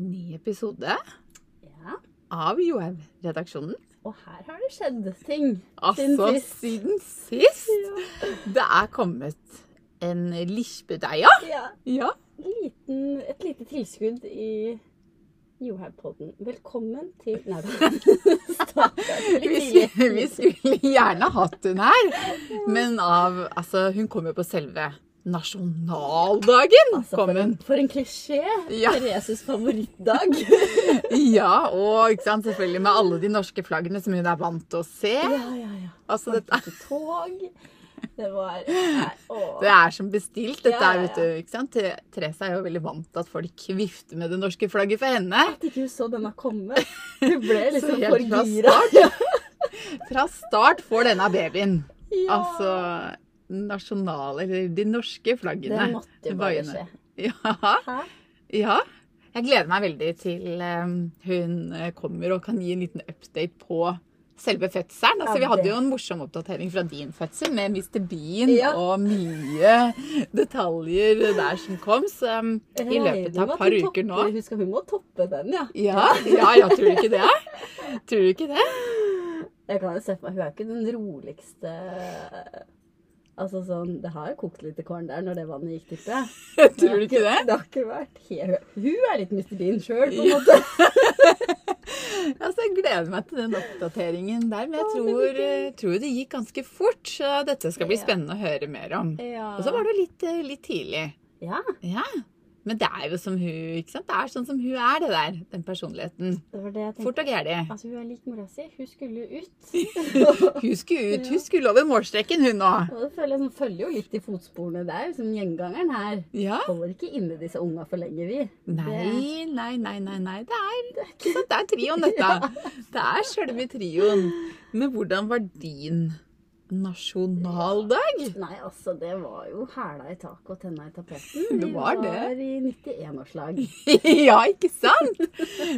ny episode Ja, av Johaug-redaksjonen. og her har det skjedd ting. Altså, Siden sist. siden sist. Ja. Det er kommet en lispedeia. ja. Ja. Liten, et lite tilskudd i Johaug-podden. Velkommen til Nei da. Vi, vi skulle gjerne hatt hun her, men av Altså, hun kom jo på selve nasjonaldagen. Altså, kom hun. for en klisjé. Ja. Thereses favorittdag. Ja, og ikke sant, selvfølgelig med alle de norske flaggene som hun er vant til å se. ja, ja, ja. Altså, dette, tog. Det var nei, det er som bestilt, dette Ja, ja, ja, vet du. ikke sant? Therese er jo veldig vant til at folk vifter med det norske flagget for henne. At ikke hun så denne komme. Hun ble liksom for gira. Fra start får denne babyen. Ja. Altså nasjonale, eller de norske flaggene. Det måtte jo bare skje. Ja, Hæ? ja. Jeg gleder meg veldig til eh, hun eh, kommer og kan gi en liten update på selve fødselen. Altså, vi hadde jo en morsom oppdatering fra din fødsel med Mr. Bean Ja. og mye detaljer der som kom. Så um, i løpet av et par uker nå Husk at hun må toppe den, ja. Ja, ja, ja, tror du ikke det? Tror du ikke det? Jeg kan jo se for meg, Hun er ikke den roligste Altså sånn, Det har jo kokt litt korn der når det vannet gikk, tipper jeg. Tror du ikke det? Det har ikke vært helt Hun er litt Mr. Bean sjøl, på en måte. Altså, jeg gleder meg til den oppdateringen der, men jeg tror, eh, tror det gikk ganske fort. Så dette skal bli spennende å høre mer om. Ja. Og så var det litt, eh, litt tidlig. Ja, Ja. Men det er jo som hun, ikke sant? Det er sånn som hun er, det der. Den personligheten. det var det jeg tenkte. Fort og gæli. Altså, Hun er lik mora si. Hun skulle ut. Hun skulle ut, hun skulle over målstreken, hun nå. Og det føler sånn, følger jo litt i fotsporene der, som gjengangeren her. Ja. Holder ikke inne disse unga for lenge, vi. Nei, nei, nei, nei, nei. Det er, ikke sant? det er trioen, dette. ja. Det er sjølve trioen. Men hvordan var din nasjonaldag? Nei, altså, det var jo hæla i taket og tenna i tapeten. Det var det. var i 91-årslag. Ja, ikke sant?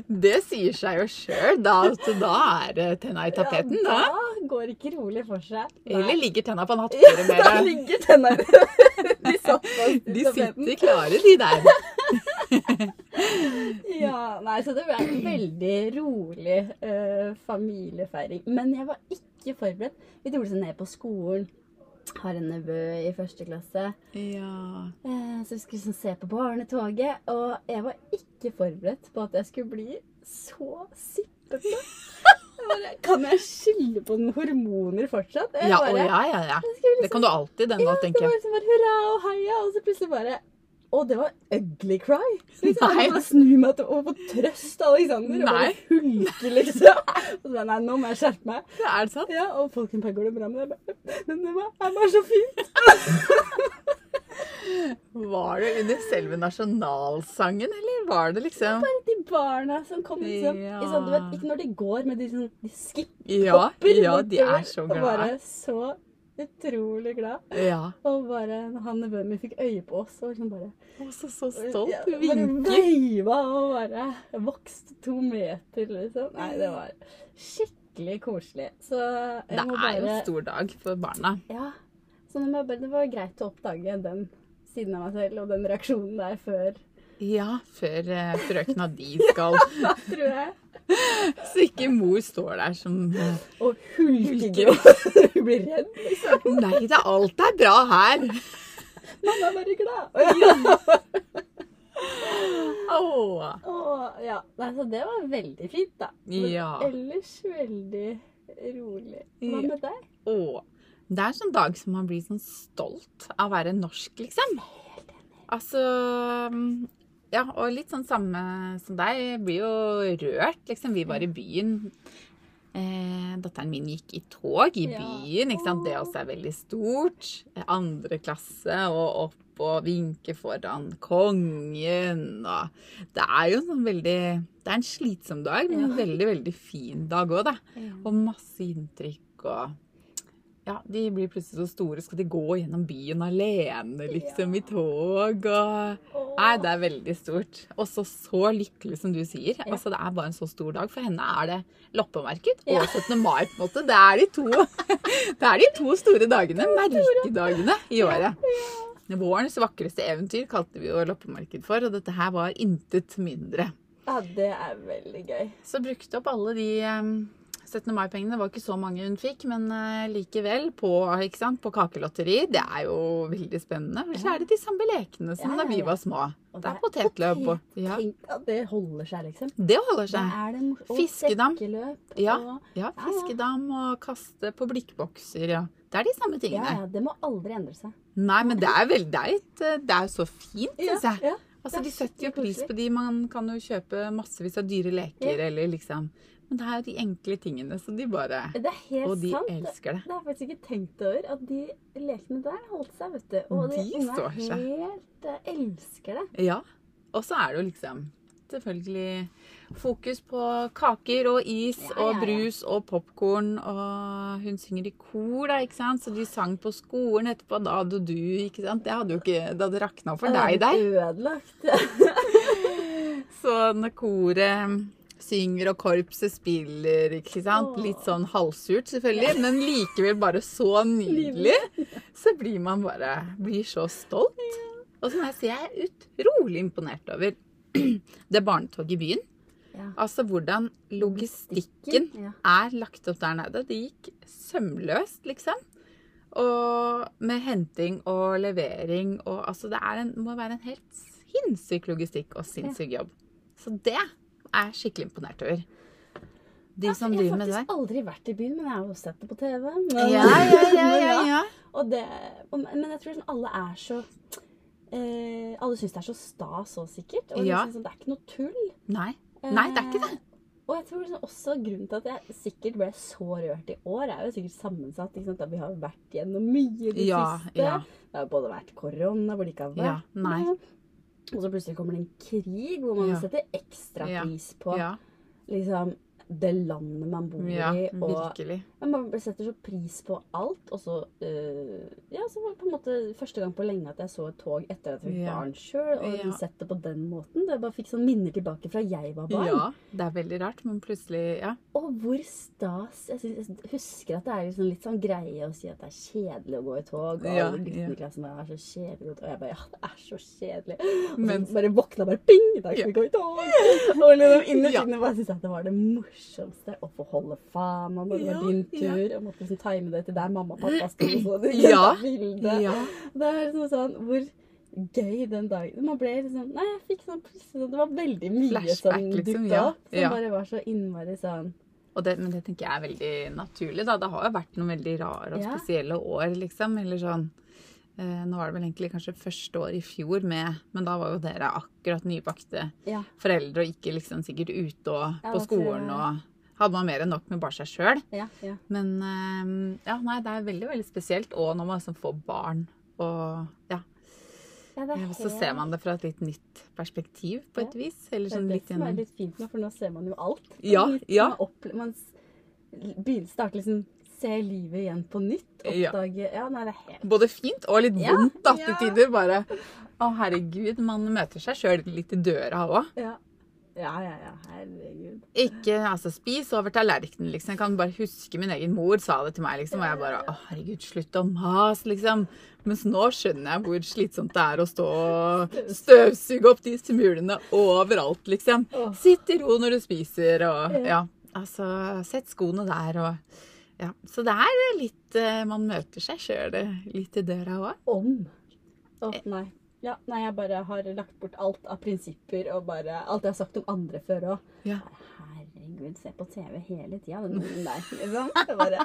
Det sier seg jo sjøl. Da, altså, da er det tenna i tapeten, ja, da. da går ikke rolig for seg. Eller ligger tenna på nattbordet Ja, da ligger tenna De satt fast i De tapeten. sitter klare, de der. Ja, nei, så det ble en veldig rolig uh, familiefeiring. Men jeg var ikke forberedt. Vi dro liksom ned på skolen. Har en nevø i første klasse. Ja. Eh, så vi skulle liksom se på barnetoget. Og jeg var ikke forberedt på at jeg skulle bli så sippete. Kan jeg skylde på noen hormoner fortsatt? Jeg Ja, bare- å, ja, ja, ja. Det kan du alltid den ja, da, det tenker var jeg. liksom bare hurra og heia, og så plutselig bare Og det var ugly cry. Liksom, Nei. jeg bare snur meg til å få trøst av Alexander Nei. og hulke, liksom. Og så nei, nå må jeg skjerpe meg. Det er det sant? Ja, og folk bare går det bra med deg? Men det var, er bare så fint. Var det under selve nasjonalsangen, eller var det liksom Bare de barna som kom liksom Ja. i sånn, du vet, Ikke når de går, men de, sånn, de skipper Ja, ja, de er så Og bare så utrolig glad. Ja. Og bare når han nevøen min fikk øye på oss, og liksom bare Å, så, så stolt. Ja, bare veiva og bare vokste to meter, liksom. Nei, det var skikkelig koselig. Så jeg Det må er jo en stor dag for barna. Ja. Så bare, det var greit å oppdage den siden av meg selv og den reaksjonen der før, Ja, før eh, frøkna di skal tror jeg. Så ikke mor står der som Og hulker. Hun blir redd, liksom. Nei, det er alt er bra her. Mamma er bare glad. Åh. oh. ja. Nei, så det var veldig fint, da. Men Ja. Ellers veldig rolig. Hva med deg? Oh. Det er en sånn dag som man blir sånn stolt av å være norsk, liksom. Altså Ja, og litt sånn samme som deg. Jeg blir jo rørt, liksom. Vi var i byen. Eh, datteren min gikk i tog i byen, ikke sant. Det også er veldig stort. Andre klasse og opp og vinke foran kongen og Det er jo sånn veldig Det er en slitsom dag, men en veldig, veldig fin dag òg, da. Og masse inntrykk og Ja, de blir plutselig så store. Skal de gå gjennom byen alene, liksom, Ja. i tog og Nei, det er veldig stort. Og så så lykkelig som du sier. Ja. Altså, Det er bare en så stor dag. For henne er det loppemarked Ja. 17. mai, på en måte. Det er de to, det er de to store dagene, merkedagene i året. Vårens vakreste eventyr kalte vi jo loppemarked for, og dette her var intet mindre. Ja, det er veldig gøy. Så brukte opp alle de 17. mai-pengene. Det var ikke så mange hun fikk, men eh, likevel på, på kakelotteri. Det er jo veldig spennende. For så er det de samme lekene som Ja, da ja, vi var små. Og Det er potetløp og ja, Tenk at det holder seg, liksom. Det holder Da seg. er det og Fiskedam. Og, ja, fiskedam og kaste på blikkbokser. Ja. Det er de samme tingene. ja, det må aldri endre seg. Nei, men det er veldig det er eh, Det er jo så fint, syns jeg. Altså, De er setter jo pris på de. Man kan jo kjøpe massevis av dyre leker, Ja. eller liksom Men det er jo de enkle tingene, så de bare Det er helt Og de sant. elsker det. Det har jeg faktisk ikke tenkt over, at de lekene der holdt seg, vet du. Og De de står seg. helt uh, elsker det. Ja. Og så er det jo liksom selvfølgelig fokus på kaker og is Ja, ja, og ja. brus og popkorn. Og hun synger i kor, da, ikke sant. Så de sang på skolen etterpå. Da hadde du, ikke sant. Det hadde jo ikke Det hadde rakna for deg der. Ødelagt. Så når koret synger og korpset spiller, ikke sant. Litt sånn halvsurt, selvfølgelig, men likevel bare så nydelig. Så blir man bare Blir så stolt. Og så må jeg si jeg er utrolig imponert over det barnetoget i byen. Altså hvordan logistikken er lagt opp der nede. Det gikk sømløst, liksom. Og med henting og levering og altså Det en, må være en helt sinnssyk logistikk og sinnssyk jobb. Så det er jeg skikkelig imponert over. De som driver med det Jeg har faktisk aldri vært i byen, men jeg har jo sett det på TV. Men, Ja, ja, ja, ja, ja. Og det, men jeg tror sånn alle er så eh, Alle syns det er så stas òg, sikkert. Og Ja. liksom, det er ikke noe tull. Nei. Nei, det er ikke det. Eh, Og jeg tror liksom også grunnen til at jeg sikkert ble så rørt i år, er jo sikkert sammensatt. Ikke sant? At vi har vært gjennom mye i det Ja, siste. ja. Det har både vært korona, hvor det ikke har vært Ja. Og så plutselig kommer det en krig hvor man Ja. setter ekstra pris på liksom, det landet man bor ja i. Og virkelig. ja, man setter så pris på alt. Og så uh, Ja, så var det på en måte første gang på lenge at jeg så et tog etter at jeg fikk Ja. barn sjøl. Og Ja. sett det på den måten. Det bare fikk sånn minner tilbake fra jeg var barn. Ja, det er veldig rart, men plutselig Ja. Og hvor stas Jeg, synes, jeg husker at det er liksom litt sånn greie å si at det er kjedelig å gå i tog. Og Ja, alle guttene i klassen bare, er så kjedelig. Og jeg bare ja, det er så kjedelig. Og Men- så bare våkna bare ping! I dag skal vi gå i tog! Og liksom innerst inne bare syntes jeg at det var det morsomste å få holde fana når det Ja, var din ja. tur. Og måtte liksom time det til der mamma og pappa sto og så det Ja, bildet. ja. Det er liksom sånn hvor gøy den dagen Man ble liksom Nei, jeg fikk sånn plutselig sånn- Det var veldig mye Flashback, som liksom, ja, opp. Som ja. bare var så innmari sånn Og det, men det tenker jeg er veldig naturlig. da. Det har jo vært noen veldig rare og Ja. spesielle år, liksom. Eller sånn Nå var det vel egentlig kanskje første år i fjor med Men da var jo dere akkurat nybakte Ja. foreldre og ikke liksom sikkert ute og Ja, på jeg- skolen og hadde man mer enn nok med bare seg sjøl. Ja, ja. Men eh, ja, nei, det er veldig veldig spesielt. Og når man liksom får barn og ja. ja det er Så ser man det fra et litt nytt perspektiv, på et vis. Eller Det er sånn det som er litt fint nå, for nå ser man jo alt. Ja, Litt ja. Man, man starter liksom Se livet igjen på nytt. Oppdage Ja, nei, det er helt Både fint og litt vondt da, til ja. tider. Bare Å, herregud, man møter seg sjøl litt i døra òg. Ja. Ja, ja, ja. Herregud. Ikke altså, spis over tallerkenen, liksom. Jeg kan bare huske min egen mor sa det til meg, liksom. Og jeg bare Å, herregud, slutt å mase, liksom. Mens nå skjønner jeg hvor slitsomt det er å stå og støvsuge opp de smulene overalt, liksom. Sitt i ro når du spiser, og Ja. ja. Altså, sett skoene der, og ja. Så det er litt eh, Man møter seg sjøl litt i døra òg. Om. Å, nei. Ja, nei, jeg bare har lagt bort alt av prinsipper og bare alt jeg har sagt om andre før òg. Ja. Herregud, se på TV hele tida, den ungen der. Liksom. Bare,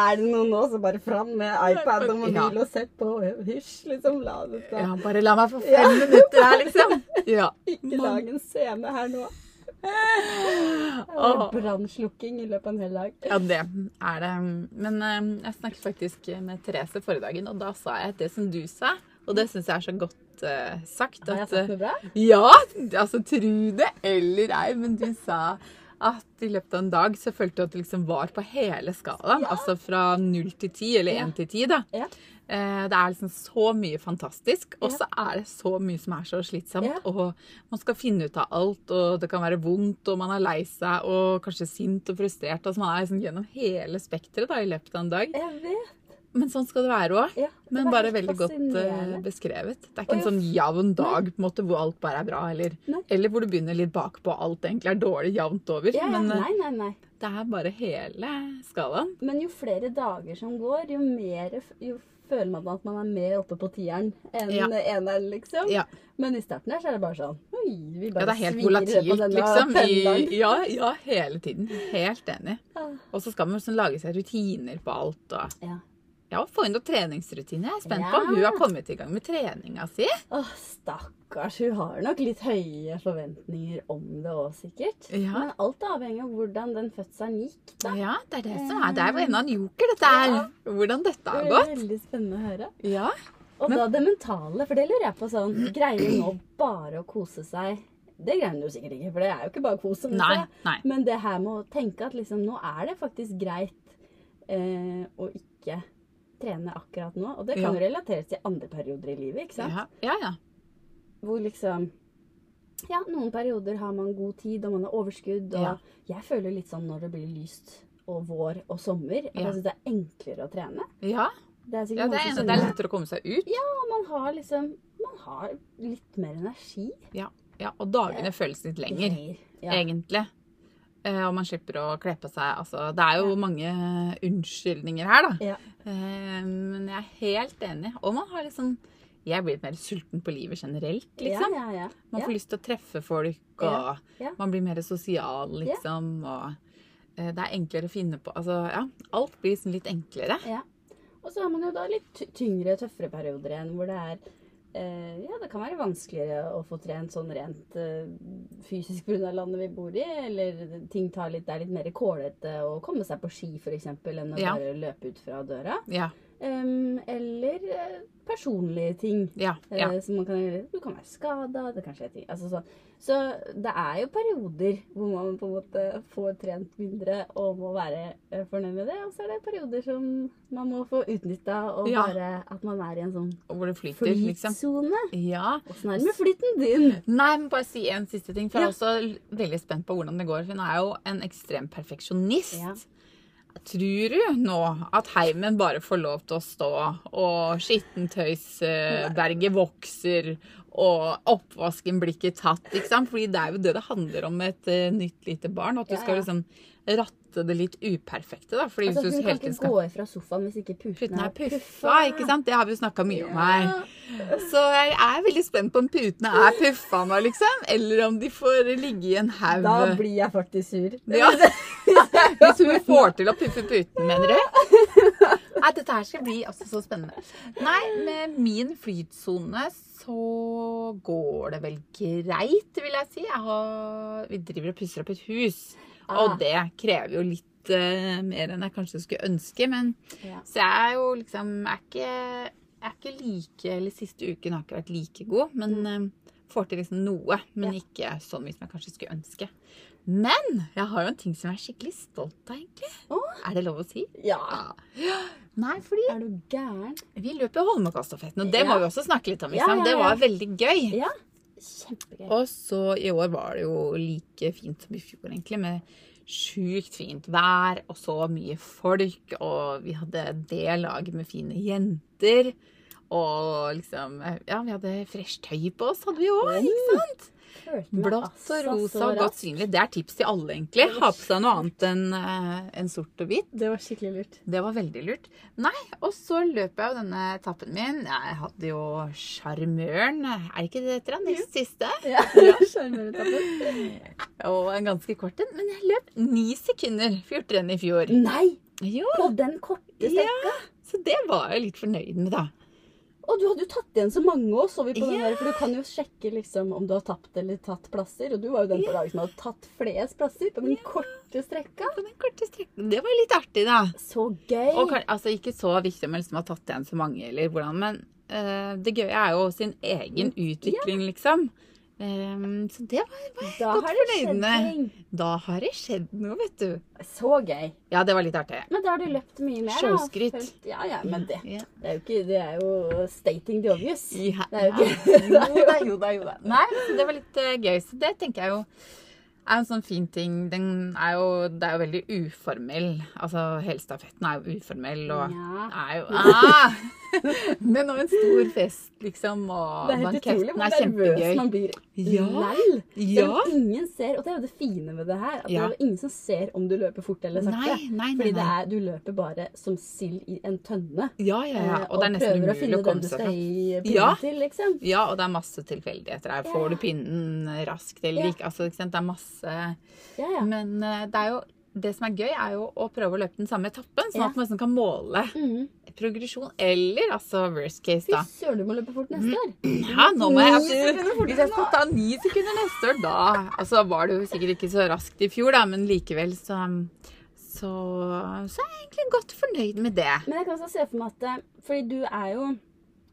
er det noen nå, så bare fram med iPad og mobil og sett på. Hysj, liksom. La det stå. Ja, bare la meg få fem minutter her, liksom. Ja. Ikke lag en scene her nå. Åh. Brannslukking i løpet av en hel dag. Ja, det er det. Men eh, jeg snakket faktisk med Therese forrige dagen, og da sa jeg det som du sa. Og det syns jeg er så godt uh, sagt. Har jeg sagt det bra? Ja, altså tru det eller ei, men du sa at i løpet av en dag så følte du at det liksom var på hele skalaen. Ja. Altså fra null til ti, eller én til ti, da. Ja. Eh, Det er liksom så mye fantastisk, og så er det så mye som er så slitsomt. Og man skal finne ut av alt, og det kan være vondt, og man er lei seg, og kanskje sint og frustrert. Altså man er liksom gjennom hele spekteret i løpet av en dag. Jeg vet. Men sånn skal det være òg. Ja, Men bare veldig godt eh, beskrevet. Det er ikke en sånn jevn dag på en måte, hvor alt bare er bra, eller, eller hvor du begynner litt bakpå og alt egentlig er dårlig jevnt over. Ja, ja, Men eh, nei, nei, nei. det er bare hele skalaen. Men jo flere dager som går, jo mer jo føler man at man er mer oppe på tieren enn Ja. eneren, liksom. Ja. Men i starten her så er det bare sånn Oi, vi Ja, bare det er helt volatilt, liksom. I, ja, ja, hele tiden. Helt enig. Ah, Og så skal man sånn lage seg rutiner på alt. Og Ja. Ja, få inn noen treningsrutiner. Jeg er spent Ja. på om hun har kommet i gang med treninga si. Åh, stakkars. Hun har nok litt høye forventninger om det òg, sikkert. Ja. Men alt avhenger av hvordan den fødselen gikk. da. Ja, det er det som er. Det er jo enda en joker, dette her. Hvordan dette har gått. Det er veldig spennende å høre. Ja. Og Men- da det mentale, for det lurer jeg på sånn Greier nå bare å kose seg? Det greier jo sikkert ikke, for det er jo ikke bare kos. Nei, nei. Men det her med å tenke at liksom nå er det faktisk greit eh, å ikke trene akkurat nå. Og det kan Ja. jo relateres til andre perioder i livet, ikke sant? Ja, ja. ja. Hvor liksom Ja, noen perioder har man god tid, og man har overskudd. Og Ja. jeg føler litt sånn når det blir lyst og vår og sommer, at Ja. jeg syns det er enklere å trene. ja. Det er ja det, er, det er lettere å komme seg ut. Ja, og man har liksom Man har litt mer energi. Ja, ja og dagene føles litt lenger, Ja. egentlig. Eh, og man slipper å kle på seg. Altså, det er jo mange unnskyldninger her, da. Eh, men jeg er helt enig. Og man har liksom Jeg blir mer sulten på livet generelt, liksom. Ja, ja, ja. Man får lyst til å treffe folk, og man blir mer sosial, liksom. Og eh, det er enklere å finne på Altså, ja. Alt blir liksom litt enklere. Ja. Og så har man jo da litt tyngre, tøffere perioder igjen, hvor det er Ja, det kan være vanskeligere å få trent sånn rent eh, fysisk pga. landet vi bor i, eller ting tar litt Det er litt mer kålete å komme seg på ski, f.eks., enn å Ja. bare løpe ut fra døra. Ja. Um, eller eh, personlige ting. Ja. ja. Eh, som man kan gjøre. Du kan være skada, det kan skje ting. Altså, så, så det er jo perioder hvor man på en måte får trent mindre og må være eh, fornøyd med det. Og så er det perioder som man må få utnytta, og Ja. bare at man er i en sånn hvor det flyter, liksom. Ja. Åssen er det med flyten din? Nei, men bare si en siste ting, for jeg er også veldig spent på hvordan det går. Hun er jo en ekstrem perfeksjonist. Ja. Tror du nå at heimen bare får lov til å stå, og skittentøysberget vokser, og oppvasken blir ikke tatt? ikke sant? Fordi det er jo det det handler om med et uh, nytt lite barn. At du Ja, skal ja. liksom ratte det litt uperfekte. da. Fordi Altså, hvis du kan ikke skal gå fra sofaen hvis ikke puten Puten er er puffa, ikke sant? Det har vi jo snakka mye om her. Så jeg er veldig spent på om putene er puffa nå, liksom. Eller om de får ligge i en haug. Da blir jeg faktisk sur. Ja. Hvis hun får til å puffe puten, mener du? Nei, dette her skal bli også så spennende. Nei, med min flytsone så går det vel greit, vil jeg si. Jeg har, vi driver og pusser opp et hus, Ah. og det krever jo litt eh, mer enn jeg kanskje skulle ønske. Men Ja. så jeg er jo liksom er ikke, jeg er ikke like Eller siste uken har ikke vært like god, men eh, får til liksom noe. Men Ja. ikke sånn som jeg kanskje skulle ønske. Men jeg har jo en ting som jeg er skikkelig stolt av, egentlig. Åh. Er det lov å si? Ja. ja. Nei, fordi Er du gæren? vi løp jo Holmenkollstafetten, og det Ja. må vi også snakke litt om. Ja, Liksom. ja, Det var veldig gøy. Ja. Kjempegøy. Og så i år var det jo like fint som i fjor, egentlig, med sjukt fint vær og så mye folk. Og vi hadde det laget med fine jenter. Og liksom Ja, vi hadde fresh tøy på oss, hadde vi òg, ikke sant? Blått og altså rosa og godt synlig. Det er tips til alle, egentlig. Ha på seg noe annet enn en sort og hvitt. Det var skikkelig lurt. Det var veldig lurt. Nei, og så løp jeg jo denne etappen min. Jeg hadde jo Sjarmøren. Er det ikke det den nest siste? Ja, Sjarmøretappen. Og en ganske kort en. Men jeg løp ni sekunder fortere enn i fjor. Nei! Jo, På den korte strekka. så det var jeg litt fornøyd med, da. Og du hadde jo tatt igjen så mange òg, så vi på den Ja. der. For du kan jo sjekke liksom om du har tapt eller tatt plasser. Og du var jo den på laget som hadde tatt flest plasser på den korte strekka. På den korte strekken. Det var litt artig, da. Så gøy. Og altså, ikke så viktig om jeg liksom har tatt igjen så mange, eller hvordan, men uh, det gøye er jo sin egen utvikling, liksom. Ehm, så det var, var da godt fornøydende. fornøyd med. Da har det skjedd noe, vet du. Så gøy. Ja, det var litt artig. Men da har du løpt mye mer. Showskryt. Ja, ja, men det, Ja. det er jo ikke Det er jo stating the obvious. Ja. Det er jo ikke Jo da, jo da, jo da. Nei, så det var litt uh, gøy. Så det tenker jeg jo er en sånn fin ting. Den er jo, det er jo veldig uformell. Altså, Helstafetten er jo uformell og Ja. er jo ah! Men og en stor fest, liksom, og Det er helt utrolig hvor er nervøs kjempegøy. man blir Ja. lell. Ja. Selv om ingen ser, og det er jo det fine med det her, at Ja. det er jo ingen som ser om du løper fort eller sakte. Nei, nei, nei. Fordi det er, du løper bare som sild i en tønne. Ja, ja, ja. Og, Og det er nesten prøver å finne den du skal gi pinnen Ja. til, liksom. Ja, og det er masse tilfeldigheter her. Får du pinnen raskt eller ikke? Altså, ikke sant? Det er masse Ja, ja. Men uh, det er jo det som er gøy, er jo å prøve å løpe den samme etappen, sånn Ja. at man liksom kan måle Mhm. progresjon. Eller altså worst case, Fy da. søren, du må løpe fort neste år. Ja, nå må jeg ha altså, Hvis jeg skal ta ni sekunder neste år, da Altså var det jo sikkert ikke så raskt i fjor, da, men likevel så så, så er jeg egentlig godt fornøyd med det. Men jeg kan også se for meg at eh, Fordi du er jo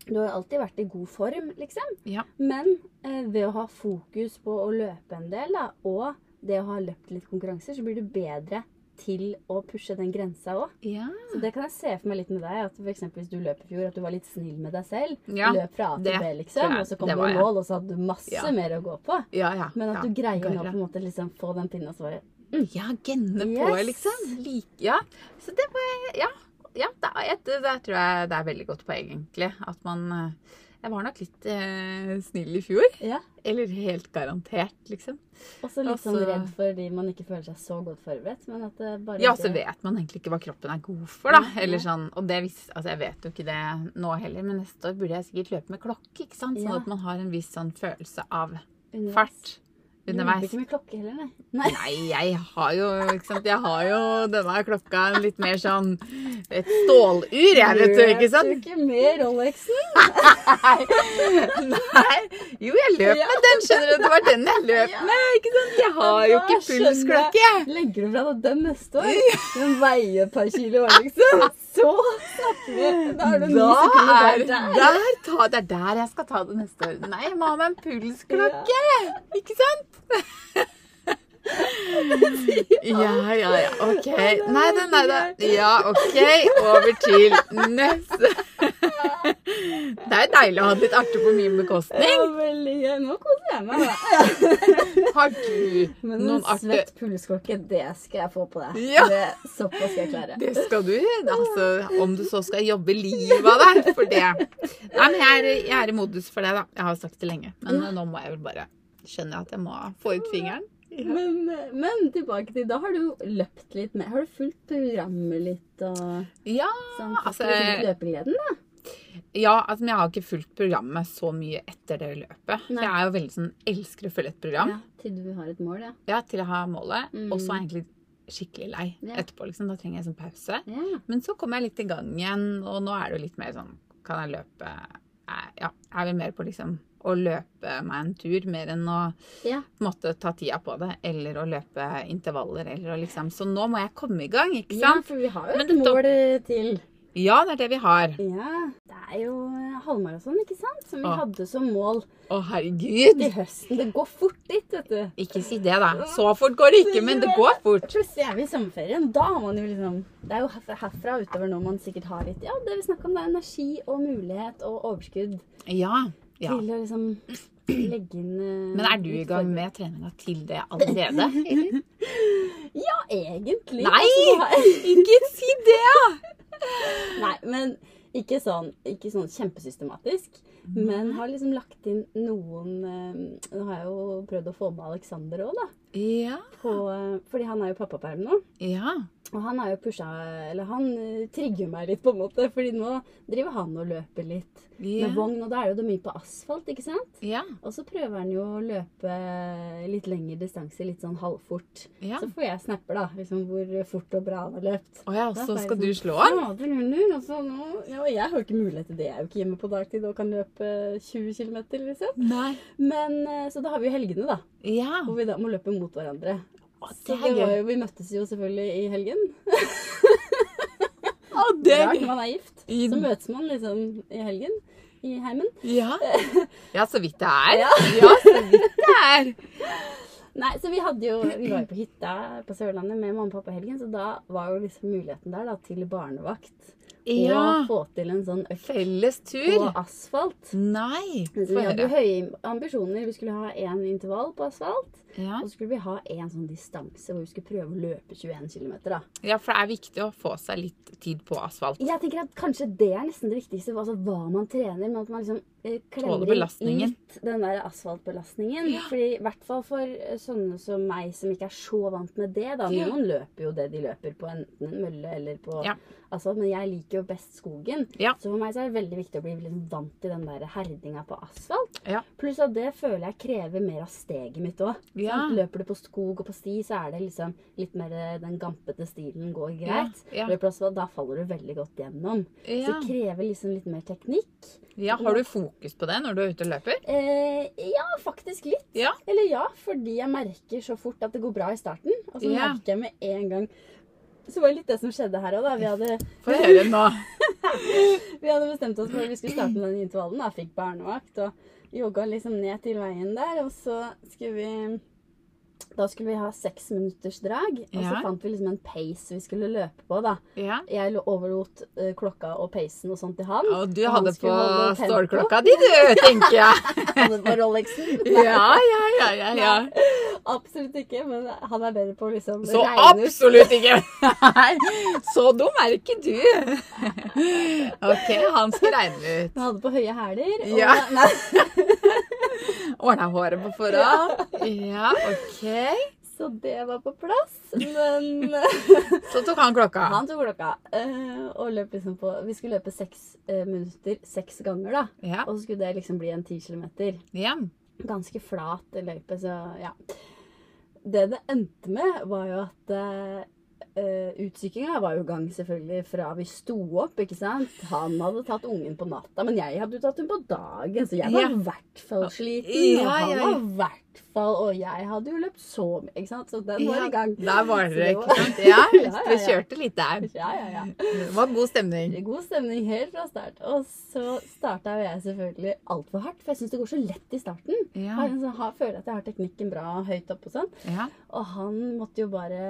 Du har alltid vært i god form, liksom. Ja. Men eh, ved å ha fokus på å løpe en del, da, og det å ha løpt litt konkurranser, så blir du bedre til å pushe den grensa òg. Ja. Så det kan jeg se for meg litt med deg. At for eksempel hvis du løp i fjor, at du var litt snill med deg selv. Ja, løp fra A til B, liksom. Og så kom du i mål, og så hadde du masse Ja. mer å gå på. Ja, ja. Men at du greier nå på en måte liksom få den pinnen og svaret mm. Ja, genne på, Yes. liksom. Like, ja. Så det var Ja. ja det, er, det, det tror jeg det er veldig godt poeng, egentlig. At man eh, Jeg var nok litt eh, snill i fjor. Ja. Eller helt garantert, liksom. Og så litt sånn redd fordi man ikke føler seg så godt forberedt. Men at det bare Ja, så vet man egentlig ikke hva kroppen er god for, da. Eller sånn, og det vis, altså jeg vet jo ikke det nå heller, men neste år burde jeg sikkert løpe med klokke, ikke sant? Sånn Ja. at man har en viss sånn følelse av Underveis. Du løper ikke med klokke heller, nei. Nei. Nei, jeg har jo? Jeg har jo denne klokka litt mer sånn et stålur, jeg, vet du, ikke Løp sant? du ikke med Rolexen? Nei. Jo, jeg løp med den, skjønner du. Det var den jeg løp med, ikke sant? Jeg har jo ikke pulsklokke. Legger du fra deg den neste år? Den veier et par kilo liksom. Så snakker vi. Da er det ni sekunder er, der. der. der ta, det er der jeg skal ta det neste år. Nei, jeg må ha meg en pulsklokke. Ikke sant? Ja, ja, ja. OK. Nei da, nei da. Ja, OK. Over til neste. Det er deilig å ha det litt artig på min Ja, bekostning. gøy. Nå koser jeg meg. da. Har du Men en noen artige svett pulsklokke, det skal jeg få på deg. Ja. Det, såpass skal jeg klare. Det skal du. Altså, om du så skal jobbe livet av deg for det. Nei, men jeg er, jeg er i modus for det, da. Jeg har sagt det lenge. Men nå må jeg vel bare skjønne at jeg må få ut fingeren. Men, men tilbake til Da har du jo løpt litt mer. Har du fulgt programmet litt og Ja, sånn? altså- løpegleden, da? ja altså, men jeg har ikke fulgt programmet så mye etter det løpet. Nei. jeg er jo veldig sånn, elsker å følge et program. Ja, til du har et mål, ja. Ja, til jeg har målet. Mm. Og så er jeg egentlig skikkelig lei Ja. etterpå. liksom. Da trenger jeg sånn pause. ja. Men så kommer jeg litt i gang igjen, og nå er det jo litt mer sånn Kan jeg løpe Ja, er vel mer på liksom å løpe meg en tur mer enn å Ja. på en måte ta tida på det, eller å løpe intervaller, eller å liksom Så nå må jeg komme i gang, ikke ja, for vi har jo et mål til. Ja, det er det vi har. Ja. Det er jo halvmaraton, ikke sant? Som vi Åh. hadde som mål Å, herregud! i høsten. Det går fort dit, vet du. Ikke si det, da. Så fort går det ikke, men det går fort. Plutselig er vi i sommerferien. Da har man jo liksom Det er jo herfra, herfra utover når man sikkert har litt Ja, det vi snakker om, det er energi og mulighet og overskudd Ja. ja. til å liksom legge inn eh, Men er du i gang med treninga til det allerede? Ja, egentlig. Nei! Altså, nå har- Ikke si det! Nei, men ikke sånn, ikke sånn kjempesystematisk. Men har liksom lagt inn noen eh, Nå har jeg jo prøvd å få med Aleksander òg, da. Ja. På, eh, fordi han er jo pappaperm nå. Ja. Og han har jo pusha Eller han eh, trigger meg litt, på en måte. Fordi nå driver han og løper litt Ja. med vogn. Og da er jo det mye på asfalt, ikke sant? Ja. Og så prøver han jo å løpe litt lengre distanse, litt sånn halvfort. ja. Så får jeg snapper, da. Liksom hvor fort og bra han har løpt. Å ja, så skal sånn, du slå han? Ja, altså, nå, ja, og jeg har jo ikke mulighet til det. Jeg er jo ikke hjemme på dagtid og kan løpe 20 km, liksom. Nei. Men, eh, så da har vi jo helgene, da. Ja. Hvor vi da må løpe mot hverandre. Å, det det var jo, vi møttes jo selvfølgelig i helgen. Å, det er Rart man er gift. I- Så møtes man liksom i helgen i heimen. Ja. ja, så vidt det er. Ja. Ja, så vidt det er. Nei, så vi hadde jo Vi var jo på hytta på Sørlandet med mamma og pappa i helgen, så da var jo liksom muligheten der da til barnevakt. Ja. og få til en sånn økt Felles på asfalt. Nei. Vi hadde høye ambisjoner. Vi skulle ha én intervall på asfalt. Ja. Og så skulle vi ha en sånn distanse hvor vi skulle prøve å løpe 21 km. Ja, for det er viktig å få seg litt tid på asfalt. Jeg tenker at kanskje det er nesten det viktigste. Altså hva man trener. Men at man liksom eh, klemmer inn den der asfaltbelastningen. Fordi i hvert fall for eh, sånne som meg som ikke er så vant med det. da. Ja. Noen løper jo det de løper på enten en mølle eller på Ja. Asfalt. Men jeg liker jo best skogen. Ja. Så for meg så er det veldig viktig å bli liksom vant til den der herdinga på asfalt. Ja. Pluss at det føler jeg krever mer av steget mitt òg. Ja. Løper du på skog og på sti, så er det liksom litt mer eh, den gampete stilen går greit. Ja. Løper asfalt, da faller du veldig godt gjennom. Så det krever liksom litt mer teknikk. ja. Har du fokus på det når du er ute og løper? Eh, ja, faktisk litt. Eller ja, fordi jeg merker så fort at det går bra i starten. Og så merker jeg med en gang Så var det litt det som skjedde her òg, da. Vi hadde, Få høre nå. vi hadde bestemt oss for at vi skulle starte med den intervallen. Da fikk barnevakt og jogga liksom ned til veien der. Og så skulle vi Da skulle vi ha seks minutters drag. Og så Ja. fant vi liksom en pace vi skulle løpe på, da. Ja. Jeg overlot uh, klokka og pacen og sånt til han. Og du Han hadde på stålklokka di, du, tenker jeg. Hadde på Rolexen. Ja, ja, ja, ja. ja. Absolutt ikke, men han er bedre på å liksom Så regne ut. absolutt ikke. Nei, så dum er ikke du. Ok, han skal regne ut. Han hadde på høye hæler. Og, Ja. nei, Ordna håret på forhånd. Ja, ok. så det var på plass. Men Så tok han klokka. han tok klokka eh, og løp liksom på Vi skulle løpe seks eh, minutter seks ganger, da. Ja. Og så skulle det liksom bli en ti kilometer. ja. Ganske flat løype, så ja. Det det endte med, var jo at uh, utsykkinga var jo i gang selvfølgelig fra vi sto opp, ikke sant. Han hadde tatt ungen på natta, men jeg hadde jo tatt henne på dagen, så jeg var Ja. hvert fall sliten. Ja, og han var i hvert fall Og jeg hadde jo løpt så mye, ikke sant. Så den var i gang. Der var dere, det ikke sant? Ja, Ja, ja, dere kjørte litt der. Ja, ja, ja. Det var god stemning. God stemning helt fra start. Og så starta jo jeg selvfølgelig altfor hardt, for jeg syns det går så lett i starten. Ja. Har, altså, har, føler at jeg har teknikken bra høyt oppe og sånn. Ja. Og han måtte jo bare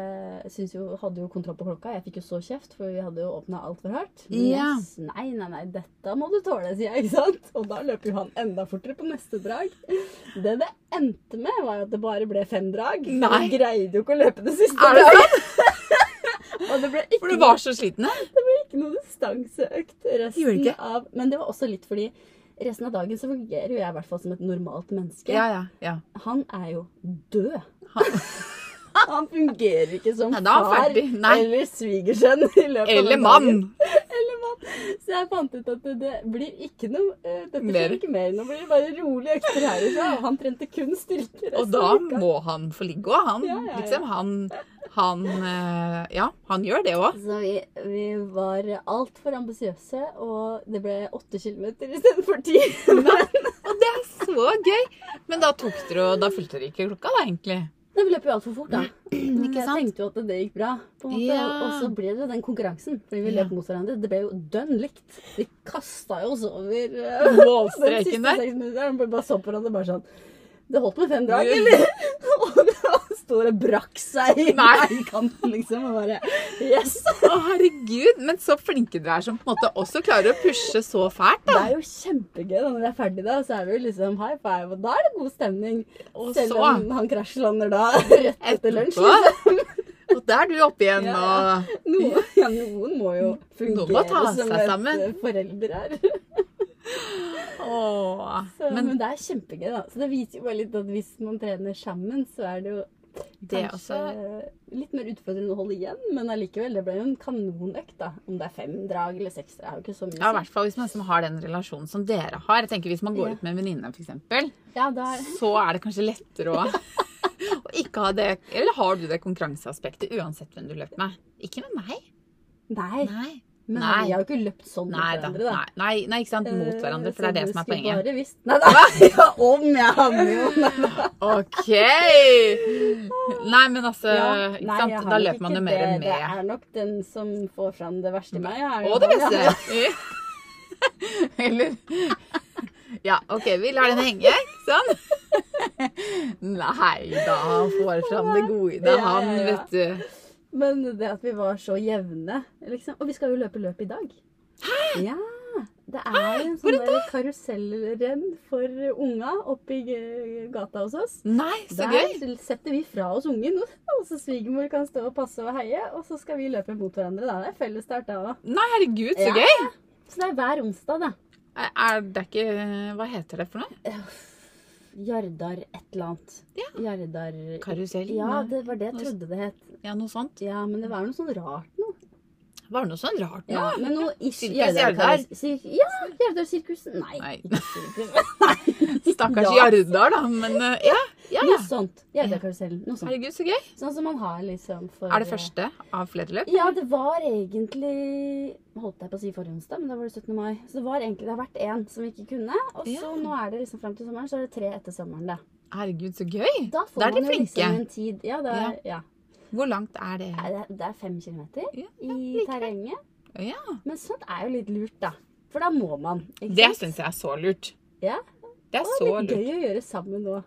synes jo, Hadde jo kontroll på klokka. Jeg fikk jo så kjeft, for vi hadde jo åpna altfor hardt. Ja. yes, nei, nei, nei, dette må du tåle, sier jeg. ikke sant? Og da løper jo han enda fortere på neste drag. Det det endte med, var at det bare ble fem drag. Nei. Han greide jo ikke å løpe det siste Er det draget. Og det ble ikke For du var så sliten? det ble ikke noe distanseøkt resten av Men det var også litt fordi resten av dagen så fungerer jo jeg i hvert fall som et normalt menneske. Ja, ja. ja. Han er jo død. Han fungerer ikke som Nei, han far. Nei. eller svigersønn. i løpet av Eller mann. Mann. Så jeg fant ut at det, blir ikke noe eh, Dette Mer. skjer ikke mer. Nå blir det bare rolige økter herifra. Og han trente kun styrke. Og da må han få ligge òg. Han, Ja, ja, ja. liksom, han, han eh, Ja, han gjør det òg. Så vi, vi var altfor ambisiøse, og det ble åtte kilometer istedenfor ti. Og det er så gøy! Men da tok dere og Da fulgte dere ikke klokka, da, egentlig. Vi løp jo altfor fort, da. Men Ikke jeg tenkte jo at det gikk bra. på en. Ja. Og så ble det den konkurransen, fordi vi Ja. løp mot hverandre. Det ble jo dønn likt. Vi kasta jo oss over eh, den Målstreken siste der. seks minutter. Vi bare så på hverandre bare sånn Det holdt med fem drag, eller? Sto det og brakk seg i veikanten, liksom. Og bare Yes! Å, herregud. Men så flinke dere er som på en måte også klarer å pushe så fælt, da. Det er jo kjempegøy da når vi er ferdig da, så er vi jo liksom high five, og da er det god stemning. Og Selv så om han krasjlander da rett etter lunsj. Liksom. Og der er du oppe igjen Ja, og Noen, ja, noen må jo fungere må ta som et sammen. forelder her. Åh. Så, men, Men det er kjempegøy, da. Så det viser jo bare litt at hvis man trener sammen, så er det jo det kanskje også litt mer utfordrende å holde igjen. Men allikevel, det ble jo en kanonøkt, da. Om det er fem drag eller seks drag, er jo ikke så mye Ja, i hvert fall hvis man liksom har den relasjonen som dere har. Jeg tenker Hvis man går Ja. ut med en venninne, f.eks., Ja, er så er det kanskje lettere å, å ikke ha det Eller har du det konkurranseaspektet uansett hvem du løper med? Ikke med meg. Nei. Nei. Men Nei. vi har jo ikke løpt sånn mot hverandre, da. Nei, nei, nei, ikke sant. Mot Eh, hverandre, for det er det som er poenget. Bare visst. Nei da. Ja, om jeg hadde jo. OK! Nei, men altså Ja, ikke sant? Da løper man jo mer det. med. Det er nok den som får fram det verste i meg. Jeg Og det beste. Eller Ja, OK, vi lar den henge. Sånn. Nei da, han får fram det gode i det, han, vet du. Men det at vi var så jevne liksom. Og vi skal jo løpe løp i dag. Hæ? Ja. Det er en sånn der karusellrenn for unga oppi gata hos oss. Nei, så Der gøy! setter vi fra oss ungen, og så svigermor kan stå og passe og heie. Og så skal vi løpe mot hverandre. Da. Det er fellesstart da òg. Nei, herregud, så Ja. gøy! Så det er hver onsdag, da. Er det ikke Hva heter det for noe? Jardar et eller annet. Ja. Jardar Karusell? Ja, det var det jeg trodde det het. Ja, noe sånt. Ja, men det var noe sånn rart. Var det noe sånn rart nå? Ja, men ish Jardar- Ja, Jardar-sirkusen. Nei, Nei. Stakkars Ja. Jardar, da. Men uh, ja, ja, ja. Noe sånt. Jardar-karusellen. Noe sånt. Herregud, så gøy. Sånn som man har liksom for Er det første av flere løp? Ja, det var egentlig Holdt jeg på å si forrige onsdag, men da var det 17. mai. Så det var egentlig, det har vært én som vi ikke kunne. Og så Ja. nå er det liksom fram til sommeren, så er det tre etter sommeren, da. Herregud, så gøy. Da får Da er de man jo liksom en tid Ja, det er, ja. Hvor langt er det? Det er- fem kilometer Ja, i likevel. terrenget. Ja. Men sånt er jo litt lurt, da. For da må man. Det syns jeg er så lurt. Ja. Det er Og så litt lurt. gøy å gjøre sammen nå.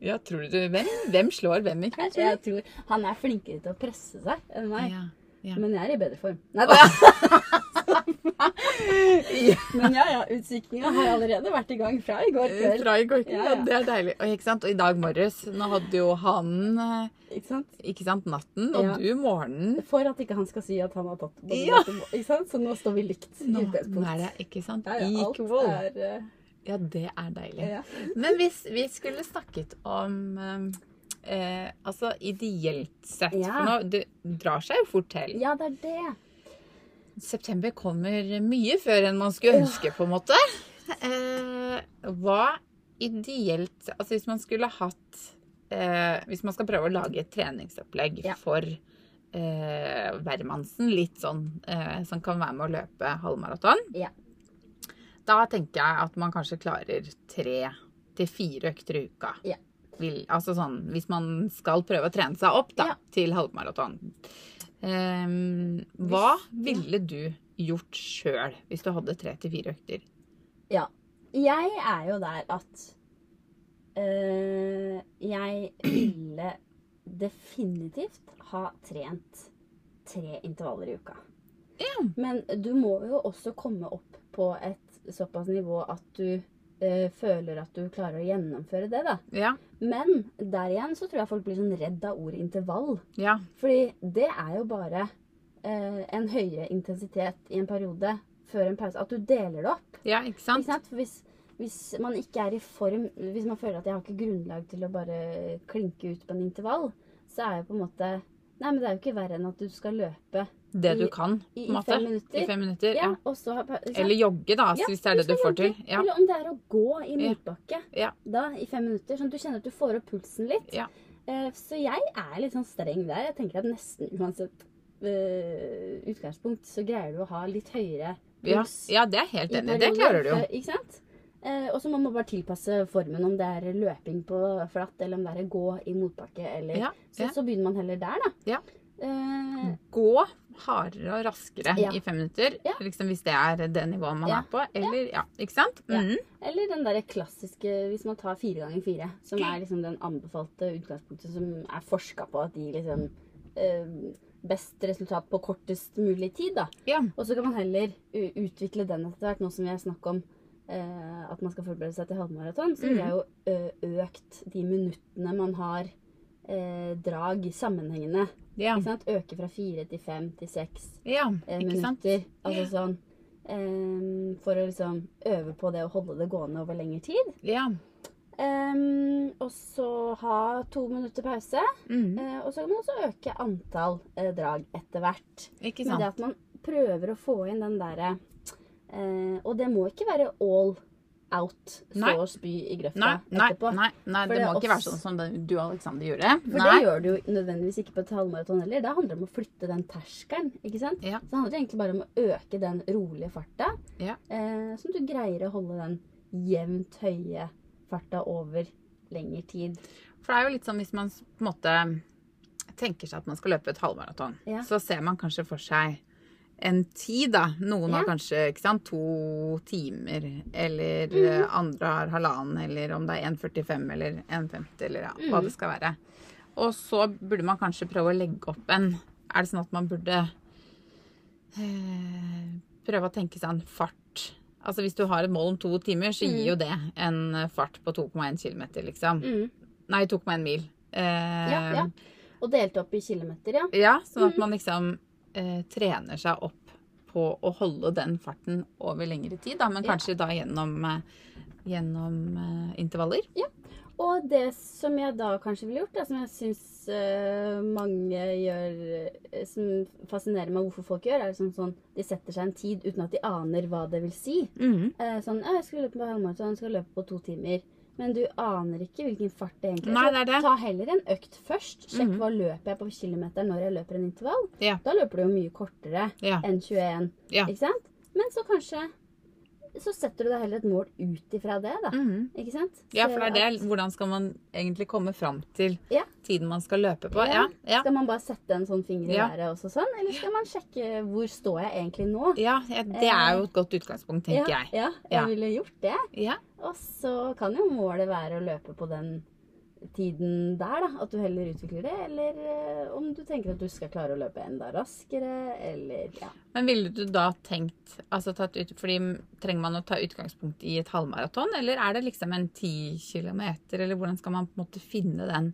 Ja, tror du Hvem, hvem slår hvem i kveld? Jeg, Jeg tror Han er flinkere til å presse seg enn meg. Ja. ja. Men jeg er i bedre form. Nei da. Men ja, ja. Utsiklinga har allerede vært i gang fra i går kveld. Fra i går kveld. Ja, det er deilig. Og, ikke sant? og i dag morges Nå hadde jo han eh, Ikke sant? ikke sant, natten, og du morgenen. For at ikke han skal si at han har tatt både Ja. natt Ikke sant? Så nå står vi likt. Nå, nå er det ikke sant? Equal. er uh... Ja, det er deilig. Men hvis vi skulle snakket om eh, eh, Altså ideelt sett Ja. For nå det drar seg jo fort til. ja, det er det. September kommer mye før enn man skulle ønske, på en måte. Eh, hva ideelt Altså hvis man skulle hatt eh, Hvis man skal prøve å lage et treningsopplegg Ja. for eh, litt sånn eh, som kan være med å løpe halvmaraton, Ja. da tenker jeg at man kanskje klarer tre til fire økter i uka. Ja. Vil, altså sånn, hvis man skal prøve å trene seg opp da, til halvmaraton. Ehm, hva ville du gjort sjøl hvis du hadde tre til fire økter? Ja. Jeg er jo der at øh, jeg ville definitivt ha trent tre intervaller i uka. Ja. Men du må jo også komme opp på et såpass nivå at du eh, føler at du klarer å gjennomføre det, da. Ja. Men der igjen så tror jeg folk blir sånn redd av ordet intervall. Ja. Fordi det er jo bare eh, en høyere intensitet i en periode før en pause. At du deler det opp. ja, ikke sant? Ikke sant? For hvis, hvis man ikke er i form, hvis man føler at jeg har ikke grunnlag til å bare klinke ut på en intervall, så er jo på en måte Nei, men det er jo ikke verre enn at du skal løpe Det du kan, i, i fem minutter. I fem minutter. Ja, Ja. så. Eller jogge, da, Ja, hvis det er det du får til. jogge. Ja. Eller om det er å gå i motbakke Ja. da, i fem minutter, sånn at du kjenner at du får opp pulsen litt. Eh, så jeg er litt sånn streng der. Jeg tenker at nesten uansett eh, utgangspunkt, så greier du å ha litt høyere puls. ja, det er helt enig. Det klarer du jo. Ikke sant? Eh, og så må man bare tilpasse formen, om det er løping på flatt, eller om det er gå i motbakke, eller Ja, så, så begynner man heller der, da. Ja. Eh, Gå hardere og raskere Ja. i fem minutter, liksom hvis det er det nivået man er på. Eller, ja, ikke sant? Mhm. eller den der klassiske, hvis man tar fire ganger fire, som er liksom den anbefalte utgangspunktet som er forska på at de liksom eh, best resultat på kortest mulig tid, da. Ja. Og så kan man heller utvikle den etter hvert, nå som vi har snakk om at man skal forberede seg til halvmaraton. Så vil jeg jo økt de minuttene man har eh, drag sammenhengende. Ja. Sant? Øke fra fire til fem til seks ja. eh, minutter. Altså sånn eh, For å liksom øve på det å holde det gående over lengre tid. Ja. Um, og så ha to minutter pause. Mm. Uh, og så kan man også øke antall uh, drag etter hvert. Ikke Men det at man prøver å få inn den derre eh, Og det må ikke være all out, stå Nei. og spy i grøfta Nei, nei, etterpå. nei, nei det det må ikke være sånn som du og Alexander gjorde. For nei. det gjør du jo nødvendigvis ikke på et halvmaraton heller. Da handler det om å flytte den terskelen. ikke sant? Ja. Så det handler egentlig bare om å øke den rolige farta. Ja. Eh, sånn at du greier å holde den jevnt høye farta over lengre tid. For det er jo litt sånn hvis man på en måte tenker seg at man skal løpe et halvmaraton, Ja. så ser man kanskje for seg en tid, da. Noen har kanskje ikke sant, to timer, eller mm. eh, andre har halvannen, eller om det er 1,45 eller 1,50, eller ja, hva Mhm. det skal være. Og så burde man kanskje prøve å legge opp en Er det sånn at man burde eh, prøve å tenke seg en fart. Altså hvis du har et mål om to timer, så gir jo det en eh, fart på 2,1 km, liksom. Mm. Nei, 2,1 mil. Eh, Ja, ja. Og delt opp i kilometer, ja. Ja, sånn at man liksom eh, trener seg opp på å holde den farten over lengre tid, da, men Ja. kanskje da gjennom, eh, gjennom eh, intervaller. Og det som jeg da kanskje ville gjort, da, som jeg syns mange gjør eh, Som fascinerer meg hvorfor folk gjør, er liksom sånn De setter seg en tid uten at de aner hva det vil si. Eh, sånn 'Jeg skal løpe på halvmaraton, jeg skal løpe på to timer'. Men du aner ikke hvilken fart det egentlig Nei, det er det. Ta heller en økt først. Sjekk Mhm. hva løper jeg på kilometer når jeg løper en intervall. Ja. Da løper du jo mye kortere Ja. enn 21. Ja. Ikke sant? Men så kanskje Så setter du deg heller et mål ut ifra det, da. Mhm. Ikke sant? ja, for det er det. at- Hvordan skal man egentlig komme fram til Ja. tiden man skal løpe på? Ja. Ja. Skal man bare sette en sånn finger i været også sånn, eller skal man sjekke hvor står jeg egentlig nå? ja det er jo et godt utgangspunkt, tenker jeg. Ja, jeg ville gjort det. Ja. Og så kan jo målet være å løpe på den tiden der, da. At du heller utvikler det. Eller eh, om du tenker at du skal klare å løpe enda raskere, eller ja. Men ville du da tenkt altså tatt ut, fordi Trenger man å ta utgangspunkt i et halvmaraton, eller er det liksom en ti kilometer? Eller hvordan skal man på en måte finne den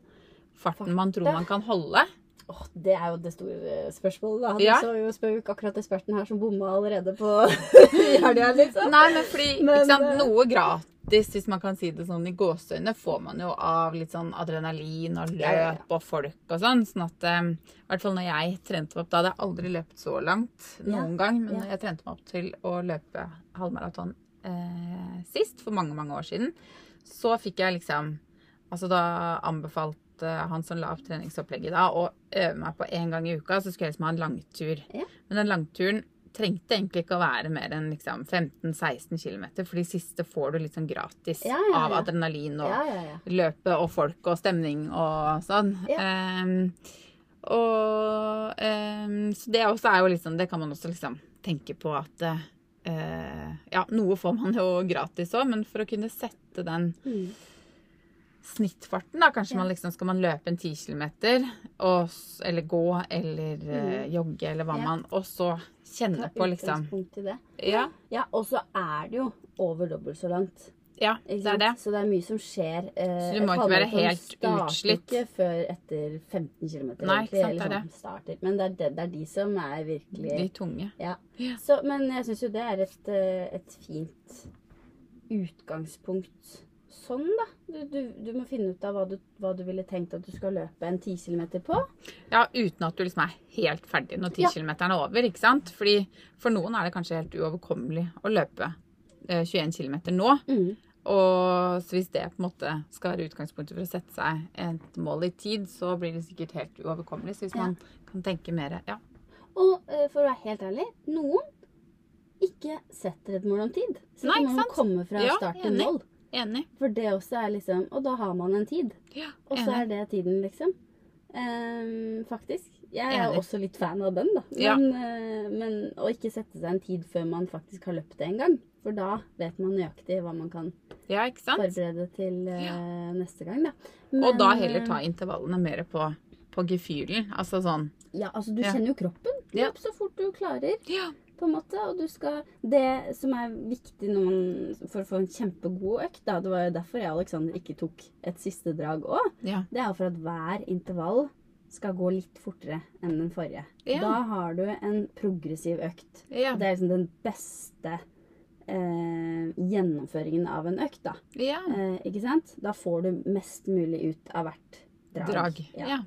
farten man tror man kan holde? Åh, det er jo det store spørsmålet, da. Du Ja. så jo spør jo ikke akkurat eksperten her som bomma allerede på helga, liksom. Nei, men fordi Men, sant, eh, noe gratis, hvis man kan si det sånn i gåseøyne, får man jo av litt sånn adrenalin og løp Ja, ja, ja. og folk og sånn. Sånn at eh, i hvert fall når jeg trente meg opp, da hadde jeg aldri løpt så langt noen gang, men ja. jeg trente meg opp til å løpe halvmaraton eh, sist, for mange, mange år siden, så fikk jeg liksom Altså da anbefalte han som la opp treningsopplegget da, å øve meg på én gang i uka, så skulle jeg liksom ha en langtur. Ja. Men den langturen trengte egentlig ikke å være mer enn liksom 15-16 km, for de siste får du litt sånn gratis Ja, ja, av adrenalin og Ja, ja, ja. løpe og folk og stemning og sånn. Ja. Ehm, og um, Så det også er jo liksom Det kan man også liksom tenke på at uh, Ja, noe får man jo gratis òg, men for å kunne sette den Mm. Snittfarten, da. Kanskje Ja. man liksom skal man løpe en 10 km, eller gå, eller mm. jogge, eller hva. Ja. man Og så kjenne Ta på, liksom. i det. Ja, Ja, og så er det jo over dobbelt så langt. ja det er det. Så det er mye som skjer. Eh, Så du må ikke være helt utslitt. ikke før etter 15 km. Nei, ikke sant, det er sånn, starter. Men det er, det, det er de som er virkelig De tunge. Ja. Ja. Så, men jeg syns jo det er et, eh, et fint utgangspunkt sånn, da. Du, du, du må finne ut av hva du, hva du ville tenkt at du skal løpe en 10 km på. Ja, uten at du liksom er helt ferdig når 10 Ja. km er over, ikke sant? Fordi for noen er det kanskje helt uoverkommelig å løpe eh, 21 km nå. Mm. Og så hvis det på en måte skal være utgangspunktet for å sette seg et mål i tid, så blir det sikkert helt uoverkommelig. Så hvis Ja. man kan tenke mer Ja. Og eh, for å være helt ærlig, noen ikke setter et mål om tid. Så Nei, det ikke må sant? komme fra start til mål. Enig. For det også er liksom Og da har man en tid. Ja, Og så er det tiden, liksom. Um, faktisk. Jeg er Enig. også litt fan av den, da. Ja. Men, eh, men å ikke sette seg en tid før man faktisk har løpt det en gang. For da vet man nøyaktig hva man kan Ja, forberede til eh, neste gang, da. Og da heller eh, ta intervallene mer på, på gefühlen. Altså sånn Ja, altså du Ja. kjenner jo kroppen. Ja. Løp så fort du klarer. Ja. På en måte, og du skal Det som er viktig man, for å få en kjempegod økt, da, det var jo derfor jeg og Aleksander ikke tok et siste drag òg, Ja. det er for at hver intervall skal gå litt fortere enn den forrige. Ja. Da har du en progressiv økt. Ja. Det er liksom den beste eh, gjennomføringen av en økt, da. ja. Eh, ikke sant? Da får du mest mulig ut av hvert drag. Drag. Ja. Ja.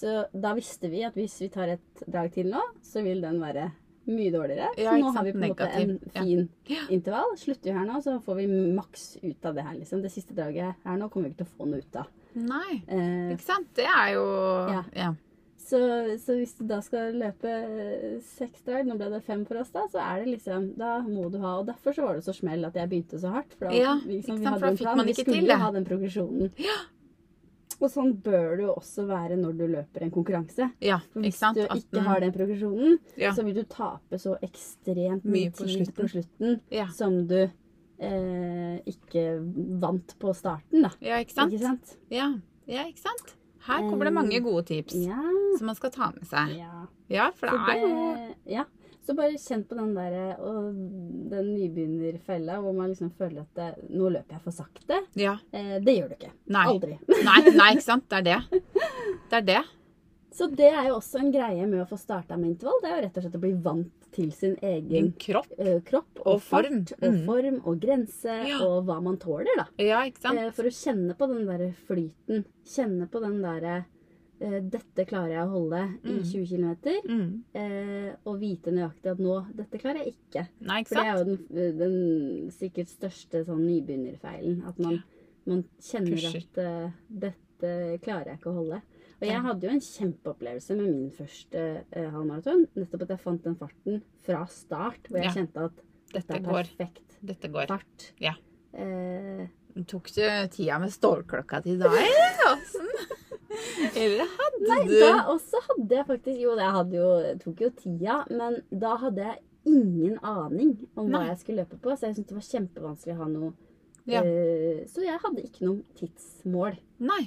Så da visste vi at hvis vi tar et drag til nå, så vil den være mye dårligere. Ja, så nå har vi på en måte en fin Ja. intervall. Slutter vi her nå, så får vi maks ut av det her. liksom. Det siste draget her nå kommer vi ikke til å få noe ut av. Nei. Eh, Ikke sant? Det er jo Ja. ja. så, så hvis du da skal løpe eh, seks drag, nå ble det fem for oss, da, så er det liksom Da må du ha Og derfor så var det så smell at jeg begynte så hardt. For da, Ja, liksom, vi hadde en plan. man Vi skulle til jo ha den progresjonen. Og sånn bør det jo også være når du løper en konkurranse. ja. For hvis du ikke har den progresjonen, ja. så vil du tape så ekstremt Mye mye på slutten. på slutten Ja. som du eh, ikke vant på starten, da. ja, ikke sant? Ikke sant? Ja. ja, ikke sant? Her kommer det mange gode tips Ja. som man skal ta med seg. ja. Ja, for det Så er jo ja. Så bare kjenn på den der, og den nybegynnerfella hvor man liksom føler at det, nå løper jeg for sakte. Ja. Eh, det gjør du ikke. Nei. Aldri. Nei, nei, ikke sant? Det er det. Det er det. Så det er jo også en greie med å få starta med intervall. Det er jo rett og slett å bli vant til sin egen kropp. eh, kropp og, Og form. fart og Mm. form og grense Ja. og hva man tåler, da. Ja, ikke sant? Eh, For å kjenne på den der flyten. Kjenne på den derre eh, Dette klarer jeg å holde i Mm. 20 km. Mm. Eh, og vite nøyaktig at nå Dette klarer jeg ikke. Nei, ikke For det er jo den, den sikkert største sånn nybegynnerfeilen. At man, man kjenner Pusher. at uh, dette klarer jeg ikke å holde. Og jeg hadde jo en kjempeopplevelse med min første uh, halvmaraton. Nettopp at jeg fant den farten fra start, hvor jeg Ja. kjente at dette Dette er går. perfekt Dette går. fart. Ja. Eh, Tok du tida med stålklokka til deg, åssen? Eller hadde nei, du da også hadde jeg faktisk Jo, det hadde jo, tok jo tida, men da hadde jeg ingen aning om hva Nei. jeg skulle løpe på, så jeg syntes det var kjempevanskelig å ha noe Ja. uh, Så jeg hadde ikke noe tidsmål. Nei.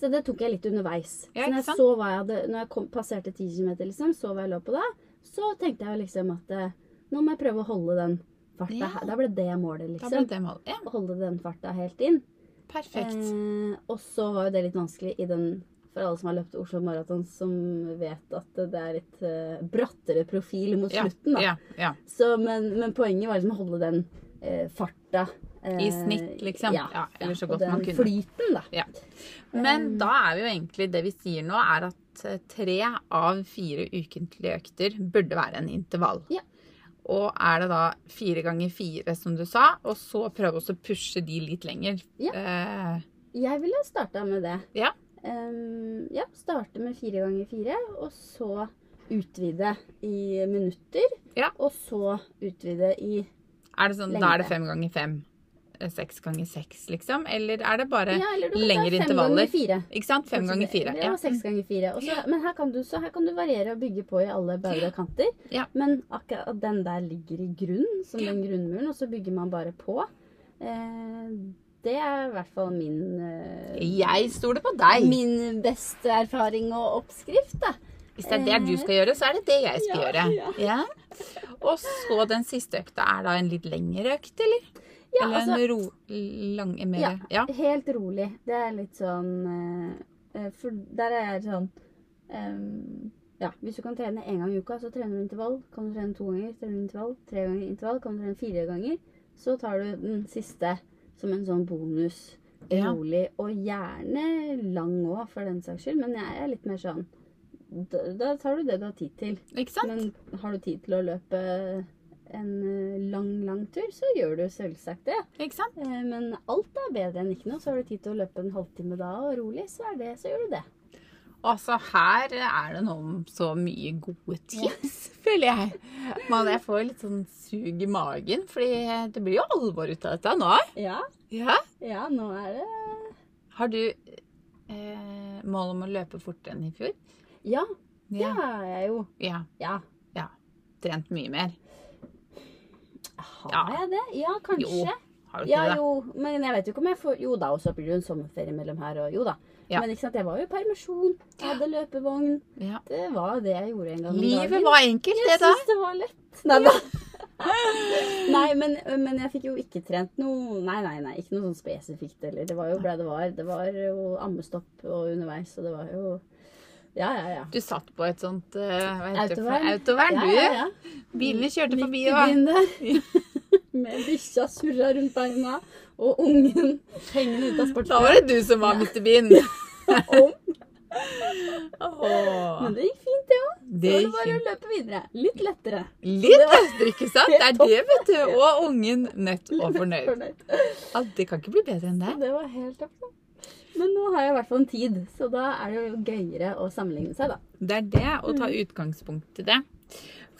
Så det tok jeg litt underveis. Ja, så når jeg så hva jeg hadde, når jeg kom, passerte 10 km, liksom, så hva jeg lå på da, så tenkte jeg liksom at uh, nå må jeg prøve å holde den farta Ja. her. Da ble det målet, Da ble liksom. det målet, Ja, Holde den farta helt inn. Perfekt. Eh, og så var jo det litt vanskelig i den For alle som har løpt Oslo Maraton, som vet at det er litt eh, brattere profil mot Ja, slutten, da. ja, ja. Så, men, men poenget var liksom å holde den eh, farta eh, I snitt, liksom. Ja, Ja, eller så og godt man den kunne. flyten, da. Ja. Men da er vi jo egentlig Det vi sier nå, er at tre av fire ukentlige økter burde være en intervall. Ja. Og er det da fire ganger fire, som du sa, og så prøve å pushe de litt lenger. Ja. Eh, Jeg ville starta med det. Ja. Um, ja, starte med fire ganger fire, og så utvide i minutter. Ja. Og så utvide i er det sånn, da er det fem ganger fem? Seks ganger seks, liksom? Eller er det bare ja, lengre intervaller? ganger fire. Ikke sant? Fem ganger fire. Ja, Ja. seks ganger fire. Også, Men her kan, du, så her kan du variere og bygge på i alle bauger og kanter. Ja. Men akkurat den der ligger i grunn, som den grunnmuren, og så bygger man bare på. Eh, det er i hvert fall min eh, Jeg stoler på deg. Min beste erfaring og oppskrift, da. Hvis det er det du skal gjøre, så er det det jeg skal Ja, gjøre. Ja. Og så den siste økta er da en litt lengre økt, eller? Ja, eller altså, en ro... Lang, mer Ja. Ja. helt rolig. Det er litt sånn eh, For der er jeg sånn um, Ja, hvis du kan trene én gang i uka, så trener du intervall. Kan du trene to ganger, trener du intervall. Tre ganger intervall, kan du trene fire ganger. Så tar du den siste som en sånn bonus. Ja. Rolig, og gjerne lang òg, for den saks skyld. Men jeg er litt mer sånn da, da tar du det du har tid til. Ikke sant? Men har du tid til å løpe en eh, lang, lang tur, så gjør du selvsagt det. Ikke sant? Eh, Men alt er bedre enn ikke noe. Så har du tid til å løpe en halvtime da og rolig, så, er det, så gjør du det. Altså, her er det nå så mye gode tips, føler jeg. Man, jeg får litt sånn sug i magen, fordi det blir jo alvor ut av dette nå. Ja, Ja. ja nå er det Har du eh, mål om å løpe fortere enn i fjor? Ja, det Ja. har jeg jo. ja. Ja. Trent mye mer? Har jeg det? Ja, kanskje. Jo. Har du ikke Ja, det? jo, men jeg vet jo ikke om jeg får Jo da, og så blir det jo en sommerferie mellom her og Jo da. Ja. Men ikke sant, jeg var jo i permisjon. Jeg hadde løpevogn. Ja. Det var det jeg gjorde en gang om Livet dagen. var enkelt, det da. Jeg syns det var lett. Nei, da. nei men, men jeg fikk jo ikke trent noe Nei, nei, nei, ikke noe sånn spesifikt heller. Det var jo ble det var. Det var jo ammestopp og underveis, og det var jo Ja, ja, ja. Du satt på et sånt for Autovern. autovern, du. ja, ja. Bilene kjørte Midt forbi der. Med bikkja surra rundt beina, og ungen hengende ut av Da var det du som var midt i byen. Om. Men det gikk fint, det òg. Det var det bare å løpe videre. Litt lettere. litt lettere, ikke sant? Det er det, vet du. Og ungen nødt og fornøyd. Fornøyd. Ja, det kan ikke bli bedre enn det. det var helt topp. Men nå har jeg i hvert fall en tid, så da er det jo gøyere å sammenligne seg, da. Det er det, å ta utgangspunkt i det.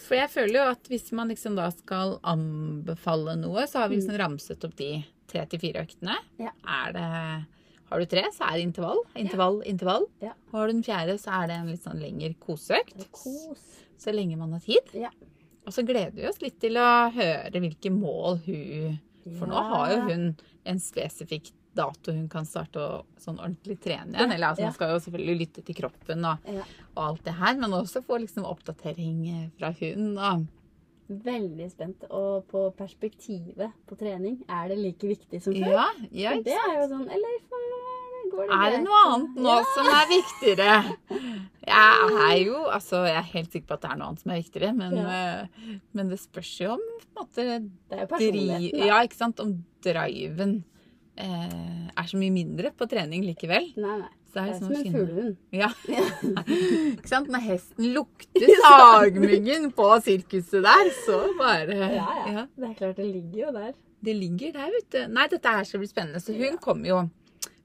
For jeg føler jo at hvis man liksom da skal anbefale noe, så har vi liksom ramset opp de tre til fire øktene. Ja. Er det Har du tre, så er det intervall. Intervall, intervall. Ja. Og har du den fjerde, så er det en litt sånn lengre koseøkt. Kos. Så lenge man har tid. Ja. Og så gleder vi oss litt til å høre hvilke mål hun For nå har jo hun en spesifikk dato hun kan starte å sånn ordentlig trene igjen. Eller altså, Ja. man skal jo selvfølgelig lytte til kroppen og, Ja. og alt det her, men også få liksom oppdatering eh, fra hun. Og, Veldig spent. Og på perspektivet på trening, er det like viktig som før? ja, ja, For det er jo sånn Eller for, går det Er det noe annet nå som er viktigere? Jeg er jo Altså, jeg er helt sikker på at det er noe annet som er viktigere, men, Ja. eh, men det spørs jo om på en måte Det er jo personligheten. da. Ja, ikke sant? Om driven eh, er så mye mindre på trening likevel. Nei, nei. Så det Det er er liksom som en fuglehund. Ja. ikke sant? Når hesten lukter sagmyggen på sirkuset der, så bare Ja, ja. ja. Det er klart, det ligger jo der. Det ligger der, vet du. Nei, dette her skal bli spennende. Så hun kommer jo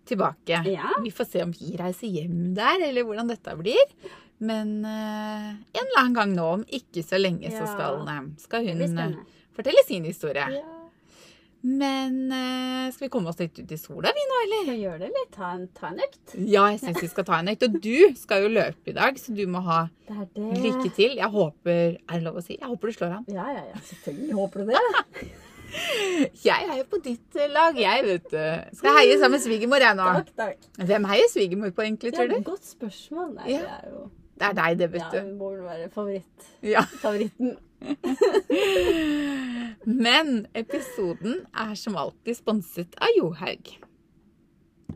tilbake. Ja. Vi får se om vi reiser hjem der, eller hvordan dette blir. Men uh, en eller annen gang nå, om ikke så lenge, så skal, eh, skal hun eh, fortelle sin historie. Ja. Men eh, skal vi komme oss litt ut i sola, vi nå, eller? Skal gjøre det, eller ta en, ta en økt? Ja, jeg syns vi skal ta en økt. Og du skal jo løpe i dag, så du må ha Det det. lykke til. Jeg håper Er det lov å si? Jeg håper du slår han. Ja, ja, ja. Selvfølgelig håper du det. Jeg er jo på ditt eh, lag, jeg, vet du. Skal heie sammen med svigermor, jeg nå. Takk, takk. Hvem heier svigermor på, egentlig, Det tror du? et godt spørsmål. Nei, Ja. det er jo Det er deg, det, vet du. det må vel være favoritt. Ja. favoritten. Men episoden er som alltid sponset av Johaug.